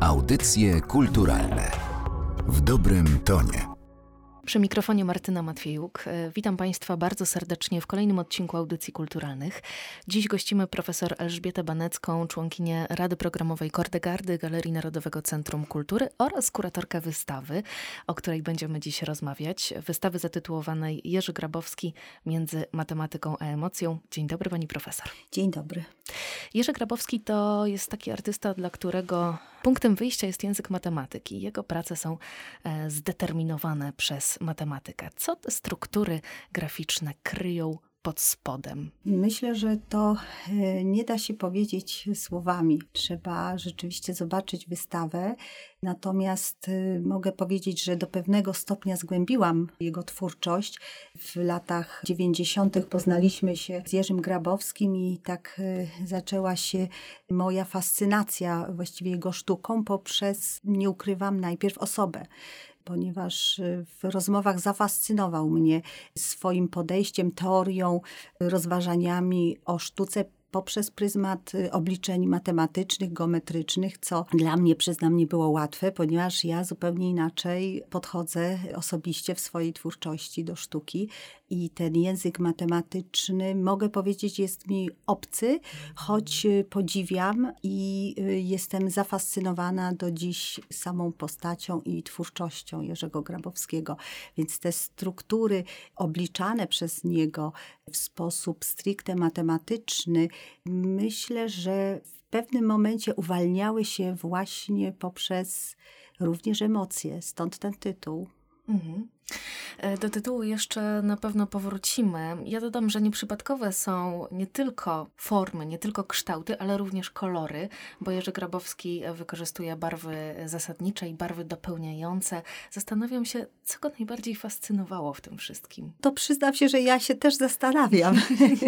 Audycje kulturalne w dobrym tonie. Przy mikrofonie Martyna Matwiejuk. E, witam Państwa bardzo serdecznie w kolejnym odcinku Audycji Kulturalnych. Dziś gościmy profesor Elżbietę Banecką, członkinię Rady Programowej Kordegardy Galerii Narodowego Centrum Kultury oraz kuratorkę wystawy, o której będziemy dziś rozmawiać. Wystawy zatytułowanej Jerzy Grabowski między matematyką a emocją. Dzień dobry Pani Profesor. Dzień dobry. Jerzy Grabowski to jest taki artysta, dla którego punktem wyjścia jest język matematyki. Jego prace są e, zdeterminowane przez matematykę. Co te struktury graficzne kryją pod spodem? Myślę, że to e, nie da się powiedzieć słowami. Trzeba rzeczywiście zobaczyć wystawę. Natomiast e, mogę powiedzieć, że do pewnego stopnia zgłębiłam jego twórczość. W latach 90. poznaliśmy się z Jerzym Grabowskim i tak e, zaczęła się moja fascynacja właściwie jego sztuką poprzez, nie ukrywam, najpierw osobę ponieważ y, w rozmowach zafascynował mnie swoim podejściem, teorią, rozważaniami o sztuce poprzez pryzmat y, obliczeń matematycznych, geometrycznych, co dla mnie, przyznam, nie było łatwe, ponieważ ja zupełnie inaczej podchodzę osobiście w swojej twórczości do sztuki i ten język matematyczny, mogę powiedzieć, jest mi obcy, choć y, podziwiam i y, jestem zafascynowana do dziś samą postacią i twórczością Jerzego Grabowskiego. Więc te struktury obliczane przez niego w sposób stricte matematyczny, myślę, że w pewnym momencie uwalniały się właśnie poprzez również emocje, stąd ten tytuł. Mhm. E, do tytułu jeszcze na pewno powrócimy. Ja dodam, że nieprzypadkowe są nie tylko formy, nie tylko kształty, ale również kolory, bo Jerzy Grabowski wykorzystuje barwy zasadnicze i barwy dopełniające. Zastanawiam się, co go najbardziej fascynowało w tym wszystkim. To przyznam się, że ja się też zastanawiam.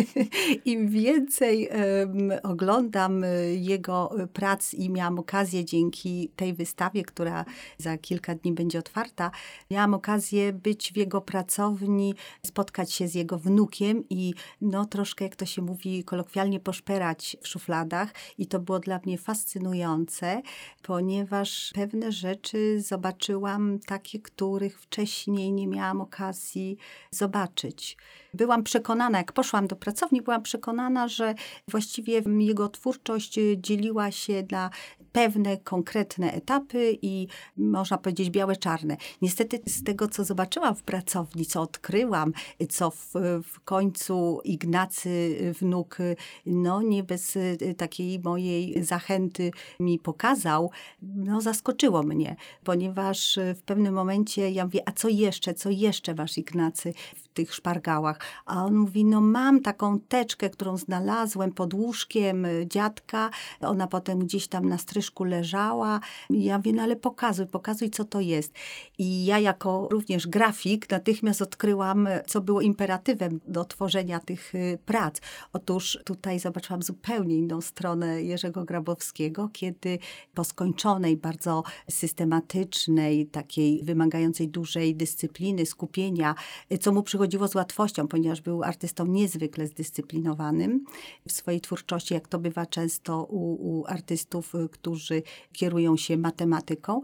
Im więcej um, oglądam e, jego prac i miałam okazję dzięki tej wystawie, która za kilka dni będzie otwarta, miałam okazję być w jego pracowni, spotkać się z jego wnukiem i no troszkę, jak to się mówi kolokwialnie, poszperać w szufladach. I to było dla mnie fascynujące, ponieważ pewne rzeczy zobaczyłam takie, których wcześniej nie miałam okazji zobaczyć. Byłam przekonana, jak poszłam do pracowni, byłam przekonana, że właściwie jego twórczość dzieliła się na pewne konkretne etapy i można powiedzieć białe-czarne. Niestety z tego, co zobaczyłam w pracowni, co odkryłam, co w, w końcu Ignacy wnuk, no nie bez y, takiej mojej zachęty mi pokazał, no zaskoczyło mnie, ponieważ w pewnym momencie ja mówię, a co jeszcze, co jeszcze masz Ignacy w tych szpargałach? A on mówi, no mam taką teczkę, którą znalazłem pod łóżkiem dziadka, ona potem gdzieś tam na leżała. Ja mówię, no ale pokazuj, pokazuj, co to jest. I ja jako również grafik natychmiast odkryłam, co było imperatywem do tworzenia tych y, prac. Otóż tutaj zobaczyłam zupełnie inną stronę Jerzego Grabowskiego, kiedy po skończonej, bardzo systematycznej, takiej wymagającej dużej dyscypliny, skupienia, co mu przychodziło z łatwością, ponieważ był artystą niezwykle zdyscyplinowanym w swojej twórczości, jak to bywa często u, u artystów, którzy kierują się matematyką.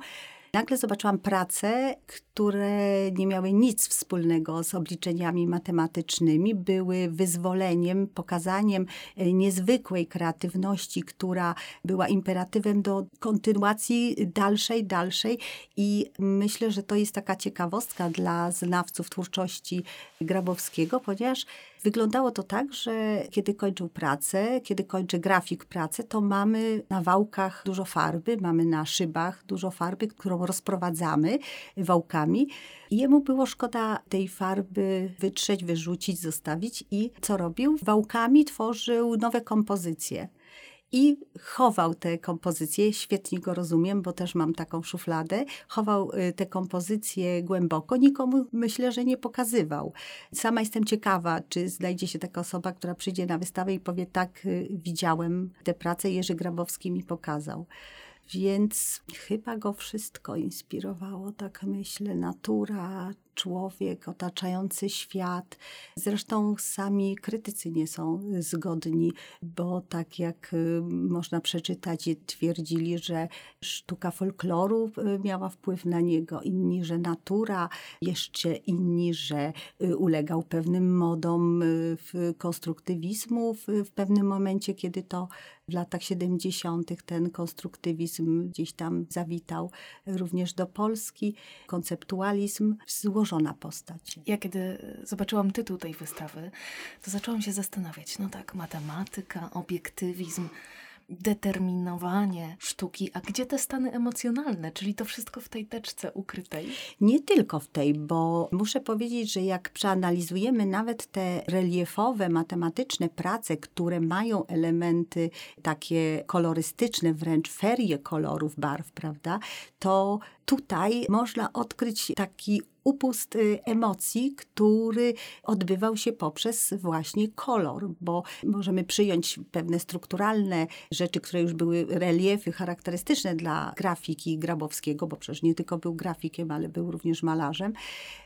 Nagle zobaczyłam prace, które nie miały nic wspólnego z obliczeniami matematycznymi, były wyzwoleniem, pokazaniem e, niezwykłej kreatywności, która była imperatywem do kontynuacji dalszej, dalszej. I myślę, że to jest taka ciekawostka dla znawców twórczości Grabowskiego, ponieważ wyglądało to tak, że kiedy kończył pracę, kiedy kończy grafik pracę, to mamy na wałkach dużo farby, mamy na szybach dużo farby, którą rozprowadzamy wałkami. I jemu było szkoda tej farby wytrzeć, wyrzucić, zostawić i co robił? Wałkami tworzył nowe kompozycje i chował te kompozycje, świetnie go rozumiem, bo też mam taką szufladę, chował y, te kompozycje głęboko, nikomu myślę, że nie pokazywał. Sama jestem ciekawa, czy znajdzie się taka osoba, która przyjdzie na wystawę i powie tak, y, widziałem tę pracę, Jerzy Grabowski mi pokazał. Więc chyba go wszystko inspirowało, tak myślę, natura, człowiek, otaczający świat. Zresztą sami krytycy nie są zgodni, bo tak jak y, można przeczytać, twierdzili, że sztuka folkloru y, miała wpływ na niego, inni, że natura, jeszcze inni, że y, ulegał pewnym modom konstruktywizmu w pewnym momencie, kiedy to w latach 70. ten konstruktywizm gdzieś tam zawitał również do Polski. Konceptualizm, złożona postać. Ja kiedy zobaczyłam tytuł tej wystawy, to zaczęłam się zastanawiać. No tak, matematyka, obiektywizm determinowanie sztuki, a gdzie te stany emocjonalne, czyli to wszystko w tej teczce ukrytej? Nie tylko w tej, bo muszę powiedzieć, że jak przeanalizujemy nawet te reliefowe, matematyczne prace, które mają elementy takie kolorystyczne, wręcz ferie kolorów, barw, prawda, to tutaj można odkryć taki upust y, emocji, który odbywał się poprzez właśnie kolor, bo możemy przyjąć pewne strukturalne rzeczy, które już były reliefy charakterystyczne dla grafiki Grabowskiego, bo przecież nie tylko był grafikiem, ale był również malarzem,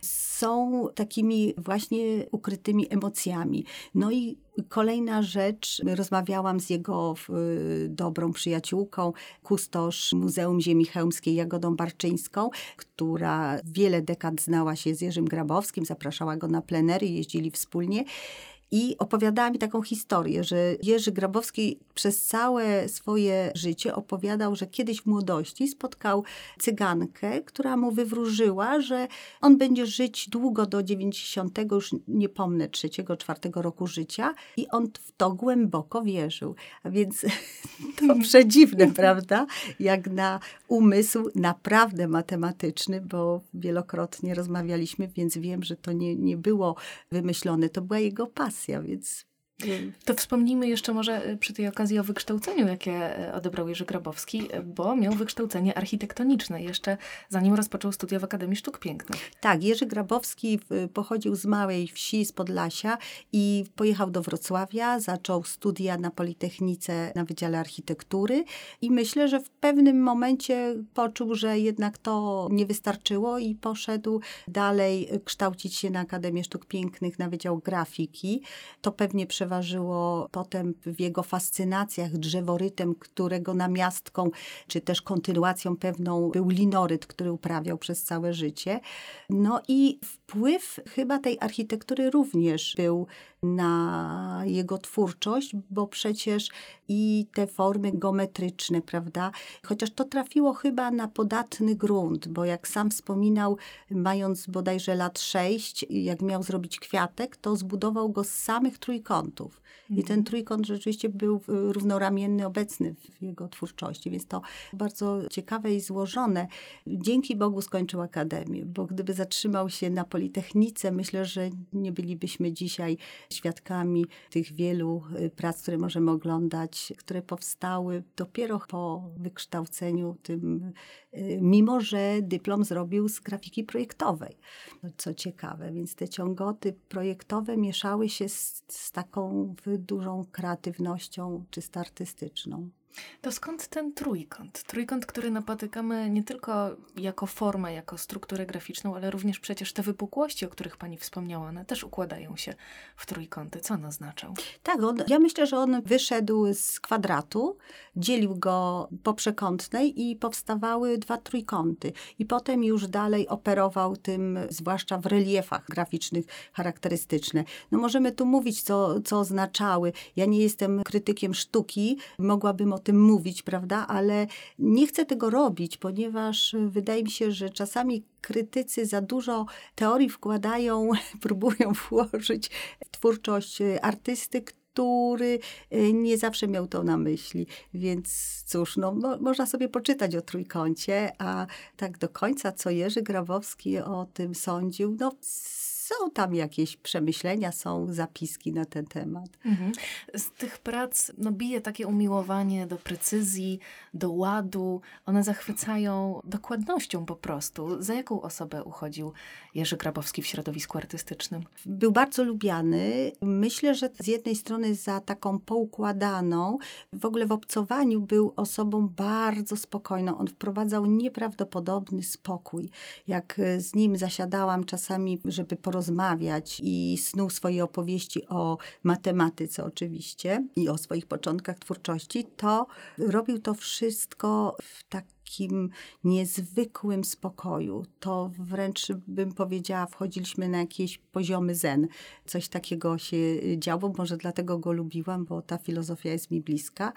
są takimi właśnie ukrytymi emocjami. No i Kolejna rzecz, rozmawiałam z jego dobrą przyjaciółką, kustosz Muzeum Ziemi Chełmskiej Jagodą Barczyńską, która wiele dekad znała się z Jerzym Grabowskim, zapraszała go na plenery, jeździli wspólnie. I opowiadała mi taką historię, że Jerzy Grabowski przez całe swoje życie opowiadał, że kiedyś w młodości spotkał cygankę, która mu wywróżyła, że on będzie żyć długo do 90, już nie pomnę, trzeciego, czwartego roku życia i on w to głęboko wierzył. A więc to przedziwne, prawda? Jak na umysł naprawdę matematyczny, bo wielokrotnie rozmawialiśmy, więc wiem, że to nie, nie było wymyślone, to była jego pasja więc to wspomnijmy jeszcze może e, przy tej okazji o wykształceniu, jakie e, odebrał Jerzy Grabowski, e, bo miał wykształcenie architektoniczne jeszcze zanim rozpoczął studia w Akademii Sztuk Pięknych. Tak, Jerzy Grabowski pochodził z małej wsi, z Podlasia i pojechał do Wrocławia, zaczął studia na Politechnice na Wydziale Architektury i myślę, że w pewnym momencie poczuł, że jednak to nie wystarczyło i poszedł dalej kształcić się na Akademię Sztuk Pięknych na Wydział Grafiki. To pewnie przeważało przeważyło potem w jego fascynacjach drzeworytem, którego namiastką, czy też kontynuacją pewną był linoryt, który uprawiał przez całe życie. No i wpływ chyba tej architektury również był na jego twórczość, bo przecież i te formy geometryczne, prawda? Chociaż to trafiło chyba na podatny grunt, bo jak sam wspominał, mając bodajże lat sześć, jak miał zrobić kwiatek, to zbudował go z samych trójkątów. I ten mhm. trójkąt rzeczywiście był równoramienny, obecny w jego twórczości, więc to bardzo ciekawe i złożone. Dzięki Bogu skończył akademię, bo gdyby zatrzymał się na Politechnice, myślę, że nie bylibyśmy dzisiaj świadkami tych wielu y, prac, które możemy oglądać, które powstały dopiero po wykształceniu tym, y, mimo że dyplom zrobił z grafiki projektowej, no, co ciekawe. Więc te ciągoty projektowe mieszały się z, z taką dużą kreatywnością czysto artystyczną. To skąd ten trójkąt? Trójkąt, który napotykamy nie tylko jako formę, jako strukturę graficzną, ale również przecież te wypukłości, o których pani wspomniała, one też układają się w trójkąty. Co on oznaczał? Tak, on, ja myślę, że on wyszedł z kwadratu, dzielił go po przekątnej i powstawały dwa trójkąty. I potem już dalej operował tym, zwłaszcza w reliefach graficznych charakterystyczne. No możemy tu mówić, co, co oznaczały. Ja nie jestem krytykiem sztuki, mogłabym o tym mówić, prawda? Ale nie chcę tego robić, ponieważ wydaje mi się, że czasami krytycy za dużo teorii wkładają, próbują włożyć twórczość artysty, który e, nie zawsze miał to na myśli. Więc cóż, no, mo można sobie poczytać o trójkącie, a tak do końca, co Jerzy Grabowski o tym sądził, no są tam jakieś przemyślenia, są zapiski na ten temat. Mhm. Z tych prac no, bije takie umiłowanie do precyzji, do ładu. One zachwycają dokładnością po prostu. Za jaką osobę uchodził Jerzy Grabowski w środowisku artystycznym? Był bardzo lubiany. Myślę, że z jednej strony za taką poukładaną, w ogóle w obcowaniu był osobą bardzo spokojną. On wprowadzał nieprawdopodobny spokój. Jak z nim zasiadałam czasami, żeby porozmawiać i snuł swoje opowieści o matematyce oczywiście i o swoich początkach twórczości, to robił to wszystko w takim niezwykłym spokoju. To wręcz bym powiedziała, wchodziliśmy na jakieś poziomy zen. Coś takiego się działo, może dlatego go lubiłam, bo ta filozofia jest mi bliska.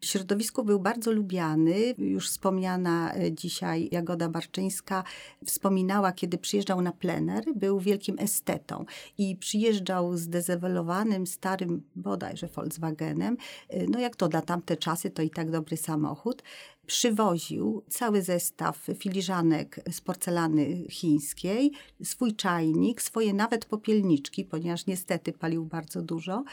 W środowisku był bardzo lubiany. Już wspomniana e, dzisiaj Jagoda Barczyńska wspominała, kiedy przyjeżdżał na plener, był wielkim estetą i przyjeżdżał z dezewelowanym, starym bodajże Volkswagenem. E, no jak to dla tamte czasy, to i tak dobry samochód przywoził cały zestaw filiżanek z porcelany chińskiej, swój czajnik, swoje nawet popielniczki, ponieważ niestety palił bardzo dużo.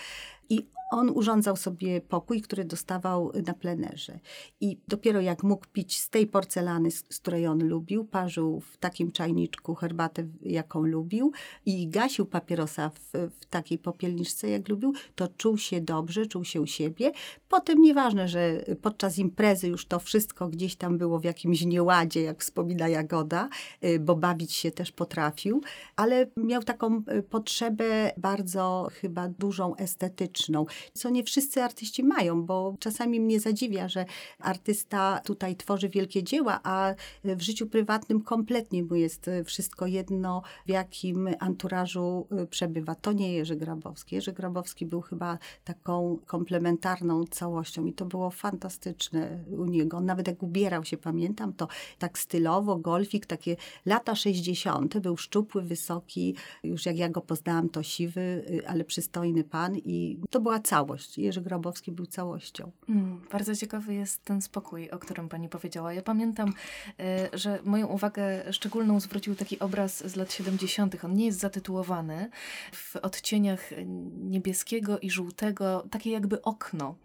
I on urządzał sobie pokój, który dostawał na plenerze. I dopiero jak mógł pić z tej porcelany, z której on lubił, parzył w takim czajniczku herbatę, jaką lubił i gasił papierosa w, w takiej popielniczce, jak lubił, to czuł się dobrze, czuł się u siebie. Potem nieważne, że podczas imprezy już to wszystko gdzieś tam było w jakimś nieładzie, jak wspomina Jagoda, y, bo bawić się też potrafił, ale miał taką y, potrzebę bardzo chyba dużą estetyczną co nie wszyscy artyści mają, bo czasami mnie zadziwia, że artysta tutaj tworzy wielkie dzieła, a w życiu prywatnym kompletnie mu jest wszystko jedno, w jakim anturażu y, przebywa. To nie Jerzy Grabowski. Jerzy Grabowski był chyba taką komplementarną całością i to było fantastyczne u niego. Nawet jak ubierał się, pamiętam, to tak stylowo, golfik, takie lata 60. Był szczupły, wysoki, już jak ja go poznałam, to siwy, y, ale przystojny pan i to była całość. Jerzy Grabowski był całością. Mm, bardzo ciekawy jest ten spokój, o którym pani powiedziała. Ja pamiętam, y, że moją uwagę szczególną zwrócił taki obraz z lat 70. On nie jest zatytułowany. W odcieniach niebieskiego i żółtego, takie jakby okno.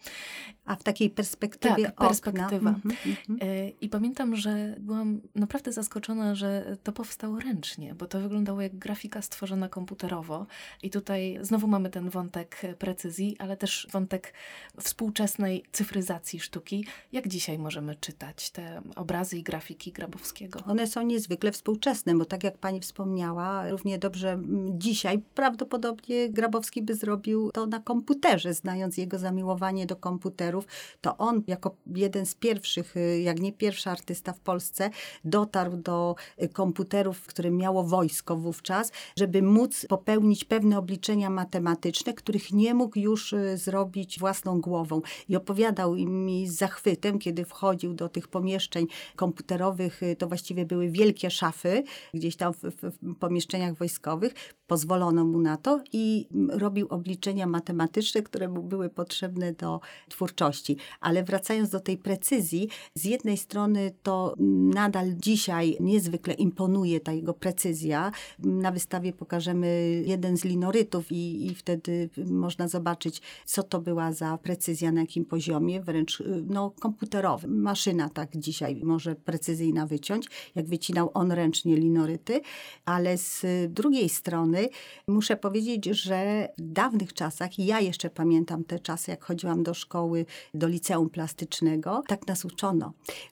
A w takiej perspektywie tak, perspektywa. Mm -hmm, y, I pamiętam, że byłam naprawdę zaskoczona, że to powstało ręcznie, bo to wyglądało jak grafika stworzona komputerowo. I tutaj znowu mamy ten wątek precyzji, ale też wątek współczesnej cyfryzacji sztuki. Jak dzisiaj możemy czytać te obrazy i grafiki Grabowskiego? One są niezwykle współczesne, bo tak jak pani wspomniała, równie dobrze dzisiaj prawdopodobnie Grabowski by zrobił to na komputerze, znając jego zamiłowanie do komputerów. To on jako jeden z pierwszych, y, jak nie pierwszy artysta w Polsce, dotarł do y, komputerów, które miało wojsko wówczas, żeby móc popełnić pewne obliczenia matematyczne, których nie mógł już y, zrobić własną głową. I opowiadał mi z zachwytem, kiedy wchodził do tych pomieszczeń komputerowych, to właściwie były wielkie szafy, gdzieś tam w, w, w pomieszczeniach wojskowych. Pozwolono mu na to i robił obliczenia matematyczne, które mu były potrzebne do twórczości. Ale wracając do tej precyzji, z jednej strony to nadal dzisiaj niezwykle imponuje ta jego precyzja. Na wystawie pokażemy jeden z linorytów i, i wtedy można zobaczyć, co to była za precyzja, na jakim poziomie, wręcz y, no, komputerowy. Maszyna tak dzisiaj może precyzyjna wyciąć, jak wycinał on ręcznie linoryty, ale z drugiej strony muszę powiedzieć, że w dawnych czasach, ja jeszcze pamiętam te czasy, jak chodziłam do szkoły, do liceum plastycznego, tak nas uczono.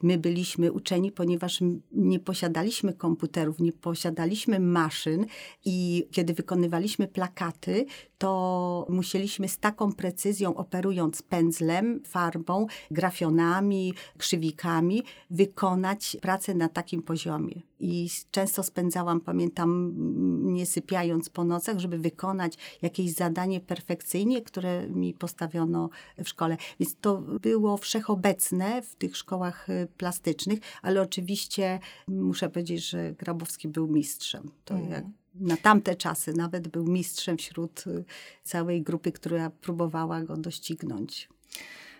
My byliśmy uczeni, ponieważ nie posiadaliśmy komputerów, nie posiadaliśmy maszyn i kiedy wykonywaliśmy plakaty, to musieliśmy z taką precyzją, operując pędzlem, farbą, grafionami, krzywikami, wykonać pracę na takim poziomie. I często spędzałam, pamiętam, nie sypiając po nocach, żeby wykonać jakieś zadanie perfekcyjnie, które mi postawiono w szkole. Więc to było wszechobecne w tych szkołach y, plastycznych, ale oczywiście muszę powiedzieć, że Grabowski był mistrzem. To mm. jak na tamte czasy nawet był mistrzem wśród y, całej grupy, która próbowała go doścignąć.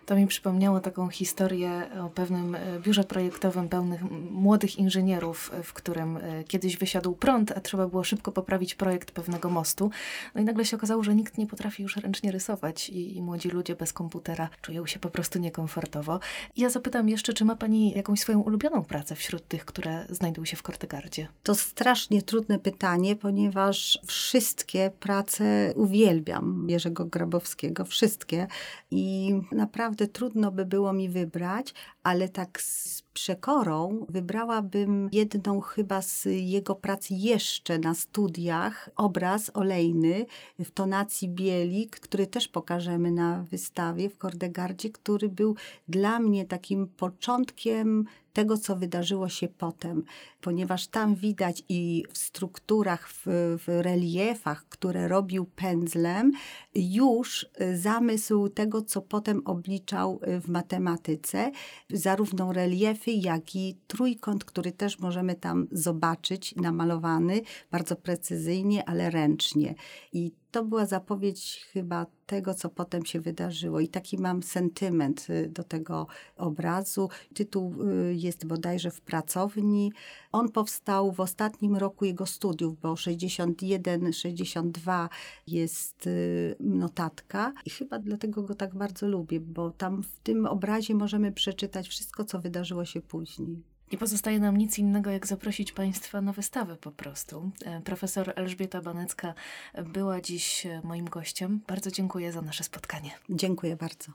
To mi przypomniało taką historię o pewnym e, biurze projektowym pełnych młodych inżynierów, e, w którym e, kiedyś wysiadł prąd, a trzeba było szybko poprawić projekt pewnego mostu. No i nagle się okazało, że nikt nie potrafi już ręcznie rysować i, i młodzi ludzie bez komputera czują się po prostu niekomfortowo. I ja zapytam jeszcze, czy ma Pani jakąś swoją ulubioną pracę wśród tych, które znajdują się w Kortegardzie? To strasznie trudne pytanie, ponieważ wszystkie prace uwielbiam Jerzego Grabowskiego, wszystkie. I naprawdę trudno by było mi wybrać, ale tak z przekorą wybrałabym jedną chyba z jego prac jeszcze na studiach, obraz olejny w tonacji bielik, który też pokażemy na wystawie w Kordegardzie, który był dla mnie takim początkiem tego, co wydarzyło się potem, ponieważ tam widać i w strukturach, w, w reliefach, które robił pędzlem, już zamysł tego, co potem obliczał w matematyce, zarówno reliefy, jak i trójkąt, który też możemy tam zobaczyć, namalowany bardzo precyzyjnie, ale ręcznie. I to była zapowiedź chyba tego, co potem się wydarzyło. I taki mam sentyment y, do tego obrazu. Tytuł y, jest bodajże w pracowni. On powstał w ostatnim roku jego studiów, bo 61-62 jest y, notatka. I chyba dlatego go tak bardzo lubię, bo tam w tym obrazie możemy przeczytać wszystko, co wydarzyło się później. Nie pozostaje nam nic innego, jak zaprosić Państwa na wystawę po prostu. E, profesor Elżbieta Banecka była dziś e, moim gościem. Bardzo dziękuję za nasze spotkanie. Dziękuję bardzo.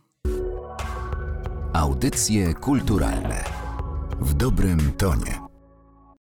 Audycje kulturalne w dobrym tonie.